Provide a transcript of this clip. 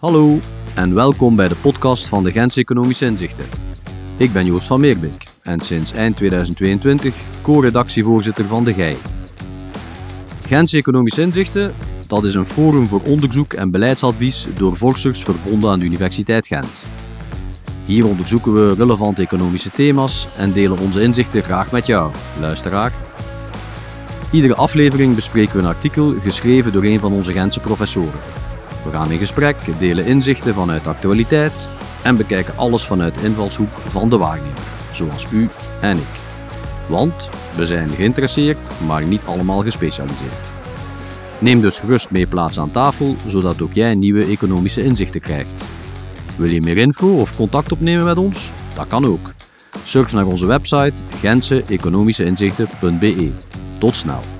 Hallo en welkom bij de podcast van de Gentse Economische Inzichten. Ik ben Joost van Meerbeek en sinds eind 2022 co-redactievoorzitter van de GEI. Gentse Economische Inzichten, dat is een forum voor onderzoek en beleidsadvies door vorsters verbonden aan de Universiteit Gent. Hier onderzoeken we relevante economische thema's en delen onze inzichten graag met jou, luisteraar. Iedere aflevering bespreken we een artikel geschreven door een van onze Gentse professoren. We gaan in gesprek, delen inzichten vanuit de actualiteit en bekijken alles vanuit de invalshoek van de waarnemer, zoals u en ik. Want we zijn geïnteresseerd, maar niet allemaal gespecialiseerd. Neem dus gerust mee plaats aan tafel, zodat ook jij nieuwe economische inzichten krijgt. Wil je meer info of contact opnemen met ons? Dat kan ook. Surf naar onze website gentseeconomischeinzichten.be. Tot snel.